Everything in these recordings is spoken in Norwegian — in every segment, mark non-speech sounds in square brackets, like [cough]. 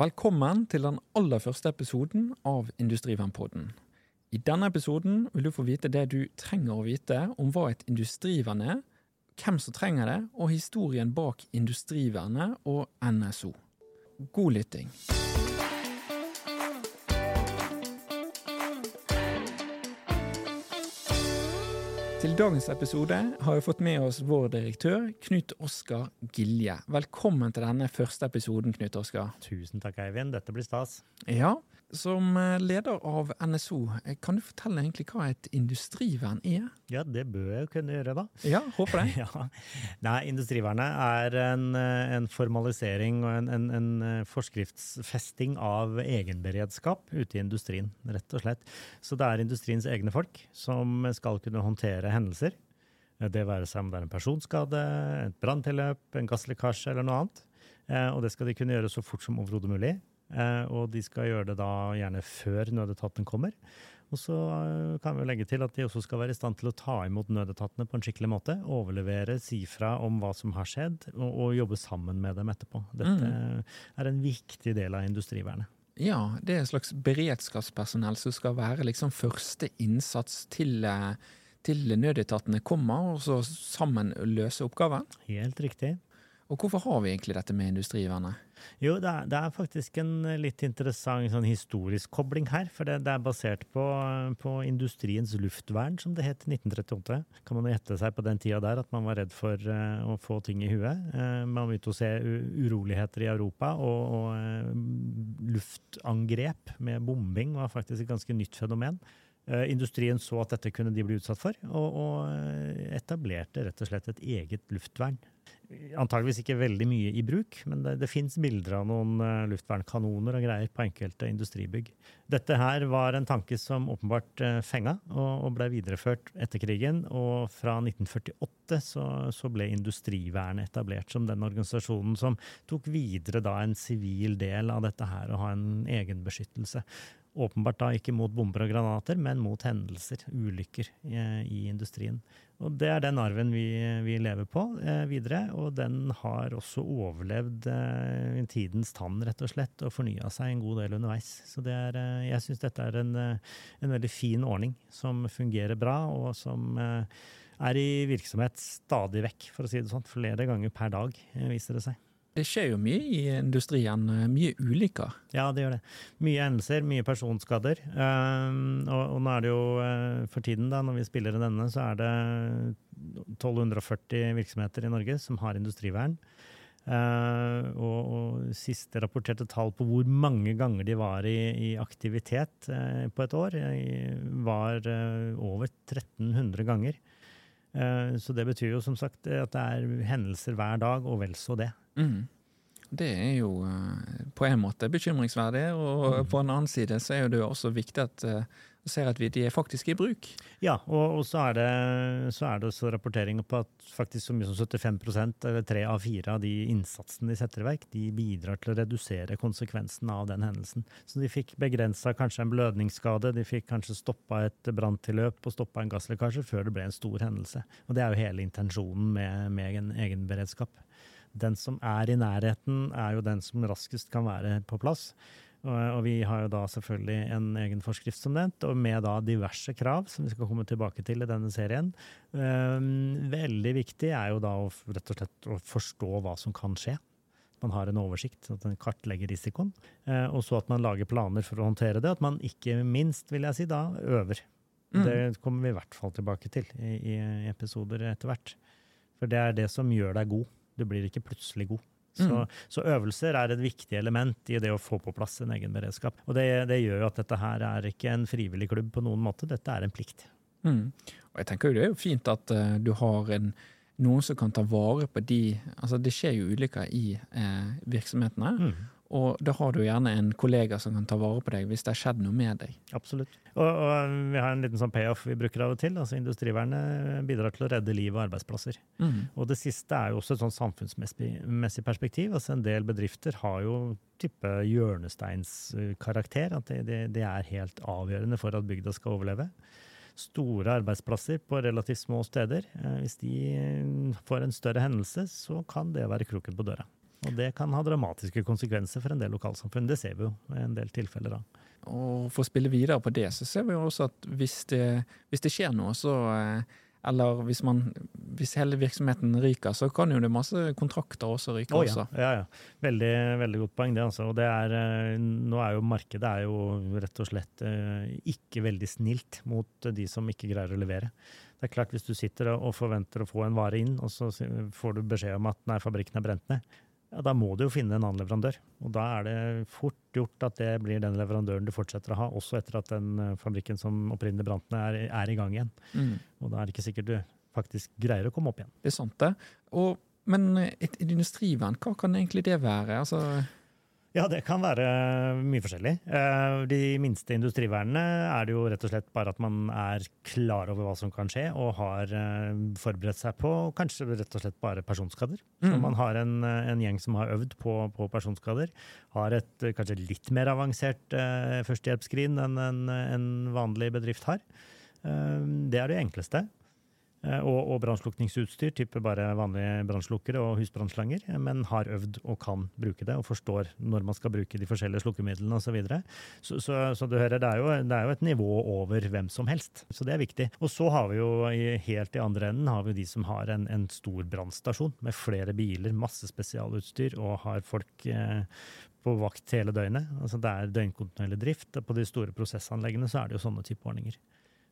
Velkommen til den aller første episoden av Industrivernpodden. I denne episoden vil du få vite det du trenger å vite om hva et industrivern er, hvem som trenger det, og historien bak Industrivernet og NSO. God lytting. Til dagens episode har vi fått med oss vår direktør, Knut Oskar Gilje. Velkommen til denne første episoden, Knut Oskar. Tusen takk, Eivind. Dette blir stas. Ja, som eh, leder av NSO, eh, kan du fortelle egentlig hva et industrivern er? Ja, det bør jeg kunne gjøre, da. Ja, håper det. [laughs] ja. Nei, Industrivernet er en, eh, en formalisering og en, en, en, forskriftsfesting av egenberedskap ute i industrien, rett og slett. Så det er industriens egne folk som skal kunne håndtere hendelser. Det være seg om det er en personskade, et branntilløp, en gasslekkasje eller noe annet. Og det skal de kunne gjøre så fort som overhodet mulig. Eh, og de skal gjøre det da gjerne før nødetaten kommer. Og så eh, kan vi legge til at de også skal være i stand til å ta imot nødetatene på en skikkelig måte. Overlevere, si fra om hva som har skjedd, og, og jobbe sammen med dem etterpå. Dette mm. er en viktig del av industrivernet. Ja, det er et slags beredskapspersonell som skal være liksom første innsats til, eh, til nødetatene kommer, og så sammen løse oppgaven? Helt riktig. Og hvorfor har vi egentlig dette med industrivernet? Jo, det er, det er, faktisk en litt interessant sånn historisk kobling her. For det, det er basert på, på, industriens luftvern, som det het i 1938. Kan man gjette seg på den tida der at man var redd for uh, å få ting i huet. Uh, man begynte å se uroligheter i Europa, og, og uh, luftangrep med bombing var faktisk et ganske nytt fenomen. Industrien så at dette kunne de bli utsatt for, og, og etablerte rett og slett et eget luftvern antageligvis ikke veldig mye i bruk, men det, det fins bilder av noen uh, luftvernkanoner og greier på enkelte industribygg. Dette her var en tanke som åpenbart uh, fenga og, og ble videreført etter krigen. Og fra 1948 så, så, ble Industrivernet etablert som den organisasjonen som tok videre da en sivil del av dette her, å ha en egenbeskyttelse. Åpenbart da ikke mot bomber og granater, men mot hendelser, ulykker, i, i industrien. Og det er den arven vi, vi lever på eh, videre, og den har også overlevd eh, tidens tann, rett og slett, og fornya seg en god del underveis. Så er, eh, jeg syns dette er en, eh, en, veldig fin ordning som fungerer bra, og som eh, er i virksomhet stadig vekk, for å si det sånn. Flere ganger per dag, eh, viser det seg. Det skjer jo mye i industrien, eh, mye ulykker? Ja, det gjør det. Mye hendelser, mye personskader. Um, og, nå er det jo uh, for tiden, da, når vi spiller i denne, så er det 1240 virksomheter i Norge som har industrivern. Uh, og, og, siste rapporterte tall på hvor mange ganger de var i, i aktivitet uh, på et år, var over 1300 ganger. Så det betyr jo som sagt at det er hendelser hver dag, og vel så det. Mm. Det er jo uh, på en måte bekymringsverdig, og mm. på en annen side så er det jo også viktig at uh, ser at de er faktisk i bruk. Ja, og, og så, er det, så er det også rapporteringer på at faktisk så mye som 75% eller tre av fire av de innsatsene de setter i verk, de bidrar til å redusere konsekvensen av den hendelsen. Så de fikk begrensa kanskje en blødningsskade, de fikk kanskje stoppa et branntilløp og stoppa en gasslekkasje før det ble en stor hendelse. Og det er jo hele intensjonen med, med en egen beredskap den som er i nærheten, er jo den som raskest kan være på plass. Og, vi har jo da selvfølgelig en egen forskrift som nevnt, og med da diverse krav, som vi skal komme tilbake til i denne serien. Um, veldig viktig er jo da å, rett og slett å forstå hva som kan skje. Man har en oversikt, at man kartlegger risikoen. Uh, og så at man lager planer for å håndtere det. At man ikke minst, vil jeg si, da øver. Mm. Det kommer vi i hvert fall tilbake til i, i episoder etter hvert. For det er det som gjør deg god. Du blir ikke plutselig god. Så, mm. så, øvelser er et viktig element i det å få på plass en egen beredskap. Og det, det, gjør jo at dette her er ikke en frivillig klubb på noen måte, dette er en plikt. Mm. Og jeg tenker jo Det er jo fint at uh, du har en, noen som kan ta vare på de altså Det skjer jo ulykker i uh, virksomhetene. Mm. Og da har du gjerne en kollega som kan ta vare på deg hvis det har skjedd noe med deg. Absolutt. Og, og vi har en liten sånn payoff vi bruker av og til. altså Industrivernet bidrar til å redde liv og arbeidsplasser. Mm. Og det siste er jo også et sånn samfunnsmessig perspektiv. altså En del bedrifter har jo type hjørnesteinskarakter. At det, det, det er helt avgjørende for at bygda skal overleve store arbeidsplasser på relativt små steder. Eh, hvis de får en større hendelse, så kan det være kroken på døra. Og det kan ha dramatiske konsekvenser for en del lokalsamfunn. Det ser vi jo i en del tilfeller da. Og for å spille videre på det, så ser vi jo også at hvis det, hvis det skjer noe, så eh, Eller hvis, man, hvis hele virksomheten ryker, så kan jo det masse kontrakter også ryke. Oh, ja. også. Ja, ja. Veldig, veldig godt poeng, det. altså. Og det er, eh, nå er jo markedet er jo rett og slett eh, ikke veldig snilt mot de som ikke greier å levere. Det er klart Hvis du sitter og forventer å få en vare inn, og så får du beskjed om at nei, fabrikken er brent ned, ja, da må du jo finne en annen leverandør. Og da er det fort gjort at det blir den leverandøren du fortsetter å ha, også etter at den eh, fabrikken som opprinnelig brant ned, er, er, i gang igjen. Mm. Og da er det ikke sikkert du faktisk greier å komme opp igjen. Det er sant, det. Og, men et, et industrivern, hva kan egentlig det være? Altså ja, det kan være mye forskjellig. Eh, de minste industrivernene er det jo rett og slett bare at man er klar over hva som kan skje, og har eh, forberedt seg på kanskje rett og slett bare personskader. Mm. Så man har en, en, gjeng som har øvd på, på, personskader. Har et kanskje litt mer avansert førstehjelpsskrin enn en, en vanlig bedrift har. Det er det enkleste. Eh, og, og brannslukningsutstyr, type bare vanlige brannslukkere og husbrannslanger, eh, men har øvd og kan bruke det og forstår når man skal bruke de forskjellige slukkemidlene osv. Så, videre. så, så, så du hører, det er, jo, det er, jo, et nivå over hvem som helst, så det er viktig. Og så har vi jo helt i andre enden har vi de som har en, en stor brannstasjon med flere biler, masse spesialutstyr og har folk eh, på vakt hele døgnet. Altså Det er døgnkontinuerlig drift. På de store prosessanleggene så er det jo sånne type ordninger.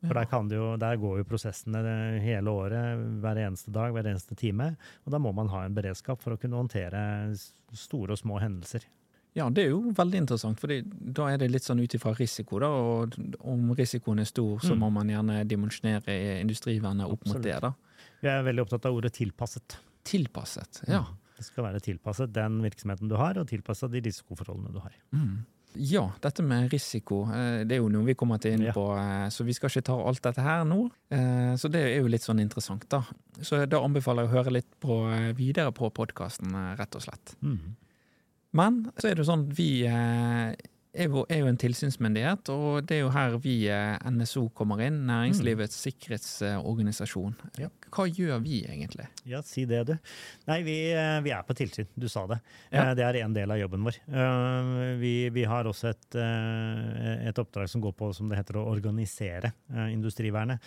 For der, jo, der, går jo prosessene hele året, hver eneste dag, hver eneste time. Og da må man ha en beredskap for å kunne håndtere store og små hendelser. Ja, det er jo veldig interessant, for da er det litt sånn ut ifra risiko. da, og Om risikoen er stor, så mm. må man gjerne dimensjonere industrivernet opp Absolutt. mot det. da. Jeg er veldig opptatt av ordet tilpasset. Tilpasset, ja. Mm. Det skal være tilpasset den virksomheten du har, og tilpasset de risikoforholdene du har. Mm. Ja, dette med risiko, eh, det er jo noe vi kommer til inn på, ja. Eh, så vi skal ikke ta alt dette her nå. Eh, så det er jo litt sånn interessant, da. Så da anbefaler jeg å høre litt på, videre på podkasten, rett og slett. Mm. Men så er det jo sånn vi jo, er jo, en tilsynsmyndighet, og det er jo her vi NSO kommer inn, Næringslivets mm. sikkerhetsorganisasjon. Ja. Hva gjør vi egentlig? Ja, si det, du. Nei, vi, vi er på tilsyn, du sa det. Ja. Det er en del av jobben vår. Vi, vi har også et, et, oppdrag som går på, som det heter, å organisere industrivernet.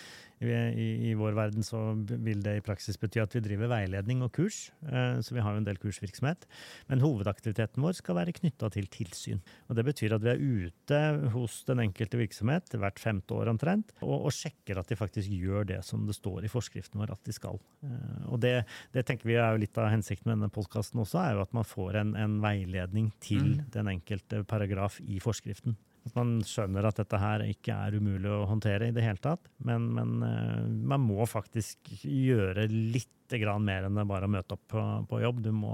I, I, vår verden så vil det i praksis bety at vi driver veiledning og kurs, eh, så vi har jo en del kursvirksomhet. Men hovedaktiviteten vår skal være knytta til tilsyn. Og Det betyr at vi er ute hos den enkelte virksomhet hvert femte år omtrent, og, og sjekker at de faktisk gjør det som det står i forskriften vår at de skal. Eh, og det, det tenker vi er jo litt av hensikten med denne podkasten også, er jo at man får en, en veiledning til mm. den enkelte paragraf i forskriften. At man skjønner at dette her ikke er umulig å håndtere i det hele tatt. Men, men uh, man må faktisk gjøre litt mer enn bare å møte opp på, på, jobb. Du må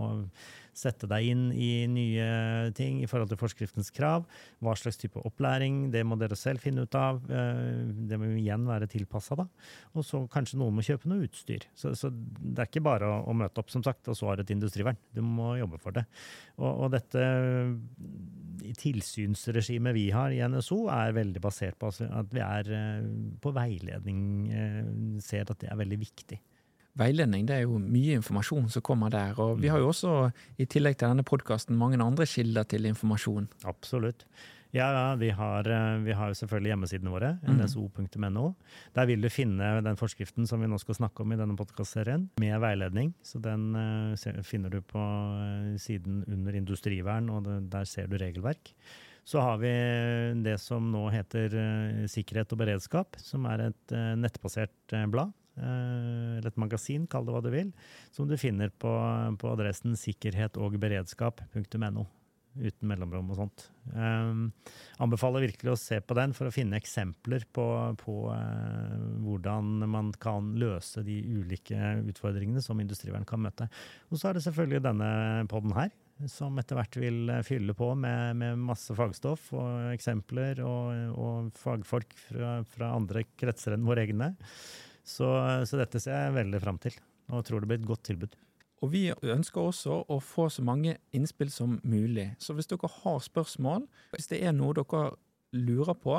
sette deg inn i nye ting i forhold til forskriftens krav. Hva slags type opplæring, det må dere selv finne ut av. Uh, det må igjen være tilpassa, da. Og så kanskje noen må kjøpe noe utstyr. Så, så, det er ikke bare å, å, møte opp, som sagt, og så har du et industrivern. Du må jobbe for det. Og, og dette tilsynsregimet vi har i NSO, er veldig basert på at vi er eh, på veiledning, eh, ser at det er veldig viktig. Veiledning det er jo mye informasjon som kommer der. Og vi har jo også, i tillegg til denne podkasten, mange andre kilder til informasjon. Absolutt. Ja, vi har, eh, vi har selvfølgelig hjemmesidene våre, mm. nso.no. Der vil du finne den forskriften som vi nå skal snakke om i denne podkastserien, med veiledning. Så den uh, finner du på uh, siden under industrivern, og der ser du regelverk. Så har vi det som nå heter Sikkerhet og beredskap, som er et nettbasert blad. Eller et magasin, kall det hva du vil, som du finner på, på adressen sikkerhetogberedskap.no uten mellomrom og sånt. Um, anbefaler virkelig å se på den for å finne eksempler på, på uh, hvordan man kan løse de ulike utfordringene som industrivern kan møte. Og så er det selvfølgelig denne poden her, som etter hvert vil fylle på med, med masse fagstoff og eksempler og, og fagfolk fra, fra, andre kretser enn våre egne. Så, så dette ser jeg veldig fram til, og tror det blir et godt tilbud. Og vi ønsker også å få så mange innspill som mulig. Så hvis dere har spørsmål, hvis det er noe dere lurer på,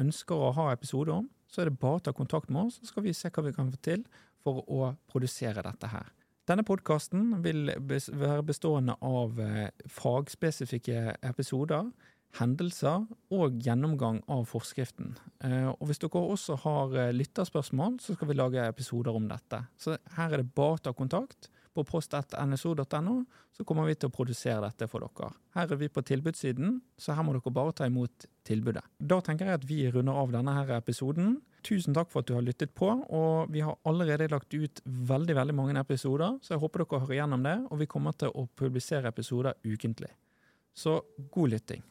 ønsker å ha episode om, så er det bare å ta kontakt med oss, så skal vi se hva vi kan få til for å produsere dette her. Denne podkasten vil være bestående av eh, fagspesifikke episoder, hendelser og gjennomgang av forskriften. Eh, og hvis dere også har eh, lytterspørsmål, så skal vi lage episoder om dette. Så her er det bare å ta kontakt på post.nso.no, så kommer vi til å produsere dette for dere. Her er vi på tilbudssiden, så her må dere bare ta imot tilbudet. Da tenker jeg at vi runder av denne her episoden. Tusen takk for at du har lyttet på, og vi har allerede lagt ut veldig veldig mange episoder, så jeg håper dere hører gjennom det, og vi kommer til å publisere episoder ukentlig. Så god lytting.